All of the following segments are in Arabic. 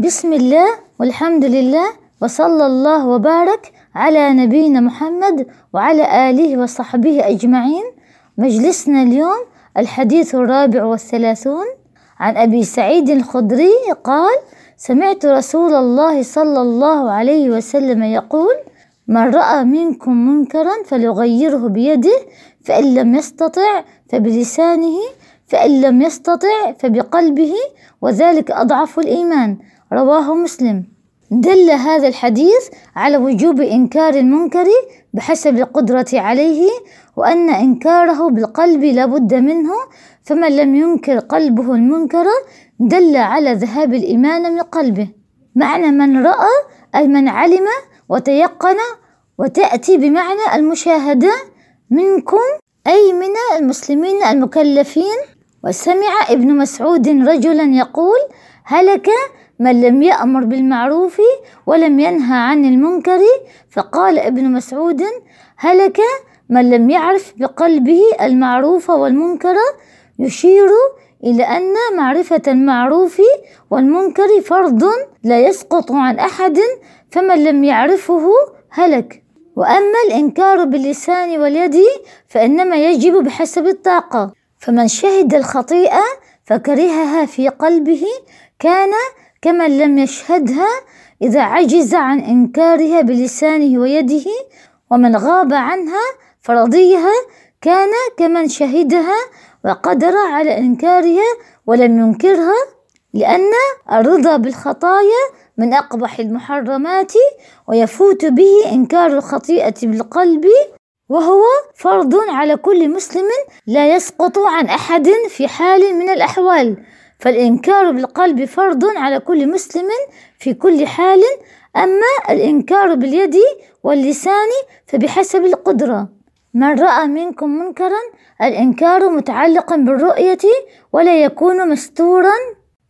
بسم الله والحمد لله وصلى الله وبارك على نبينا محمد وعلى آله وصحبه أجمعين. مجلسنا اليوم الحديث الرابع والثلاثون. عن أبي سعيد الخدري قال سمعت رسول الله صلى الله عليه وسلم يقول من رأى منكم منكرا فليغيره بيده فإن لم يستطع فبلسانه فإن لم يستطع فبقلبه وذلك أضعف الإيمان. رواه مسلم. دل هذا الحديث على وجوب إنكار المنكر بحسب القدرة عليه وأن إنكاره بالقلب لا بد منه فمن لم ينكر قلبه المنكر دل على ذهاب الإيمان من قلبه. معنى من رأى أي من علم وتيقن وتأتي بمعنى المشاهدة منكم أي من المسلمين المكلفين. وسمع ابن مسعود رجلا يقول هلك من لم يأمر بالمعروف ولم ينهى عن المنكر؟ فقال ابن مسعود هلك من لم يعرف بقلبه المعروف والمنكر؟ يشير إلى أن معرفة المعروف والمنكر فرض لا يسقط عن أحد فمن لم يعرفه هلك. وأما الإنكار باللسان واليد فإنما يجب بحسب الطاقة. فمن شهد الخطيئة فكرهها في قلبه كان كمن لم يشهدها إذا عجز عن إنكارها بلسانه ويده ومن غاب عنها فرضيها كان كمن شهدها وقدر على إنكارها ولم ينكرها لأن الرضا بالخطايا من أقبح المحرمات ويفوت به إنكار الخطيئة بالقلب وهو فرض على كل مسلم لا يسقط عن أحد في حال من الأحوال. فالإنكار بالقلب فرض على كل مسلم في كل حال أما الإنكار باليد واللسان فبحسب القدرة. من رأى منكم منكرا الإنكار متعلق بالرؤية ولا يكون مستورا.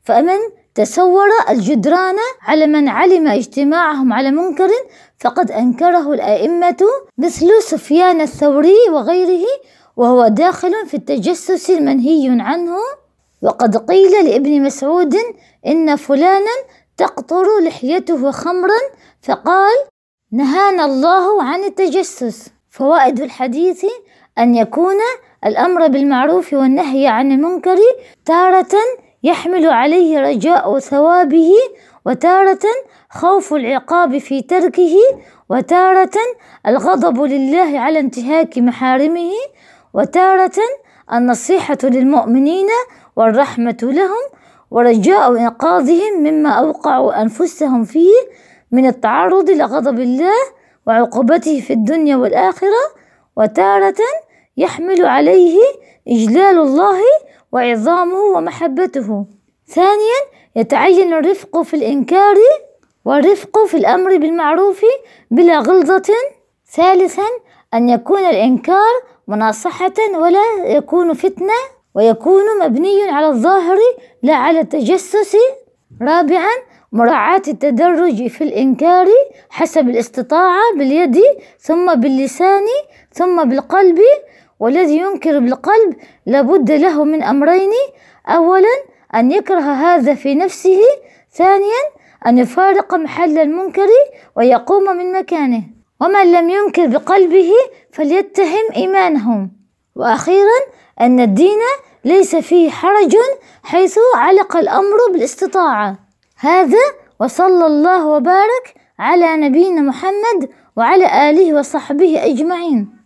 فمن تصور الجدران على من علم اجتماعهم على منكر فقد أنكره الأئمة مثل سفيان الثوري وغيره وهو داخل في التجسس المنهي عنه. وقد قيل لابن مسعود إن فلانا تقطر لحيته خمرا فقال نهانا الله عن التجسس فوائد الحديث أن يكون الأمر بالمعروف والنهي عن المنكر تارة يحمل عليه رجاء ثوابه وتارة خوف العقاب في تركه وتارة الغضب لله على انتهاك محارمه وتارة النصيحة للمؤمنين والرحمة لهم ورجاء إنقاذهم مما أوقعوا أنفسهم فيه من التعرض لغضب الله وعقوبته في الدنيا والآخرة وتارة يحمل عليه إجلال الله وعظامه ومحبته. ثانيا يتعين الرفق في الإنكار والرفق في الأمر بالمعروف بلا غلظة. ثالثا أن يكون الإنكار مناصحة ولا يكون فتنة ويكون مبني على الظاهر لا على التجسس. رابعا مراعاة التدرج في الإنكار حسب الاستطاعة باليد ثم باللسان ثم بالقلب. والذي ينكر بالقلب لابد له من أمرين. أولا أن يكره هذا في نفسه. ثانيا أن يفارق محل المنكر ويقوم من مكانه. ومن لم ينكر بقلبه فليتهم إيمانهم. وأخيرا أن الدين ليس فيه حرج حيث علق الأمر بالاستطاعة. هذا وصلى الله وبارك على نبينا محمد وعلى آله وصحبه أجمعين.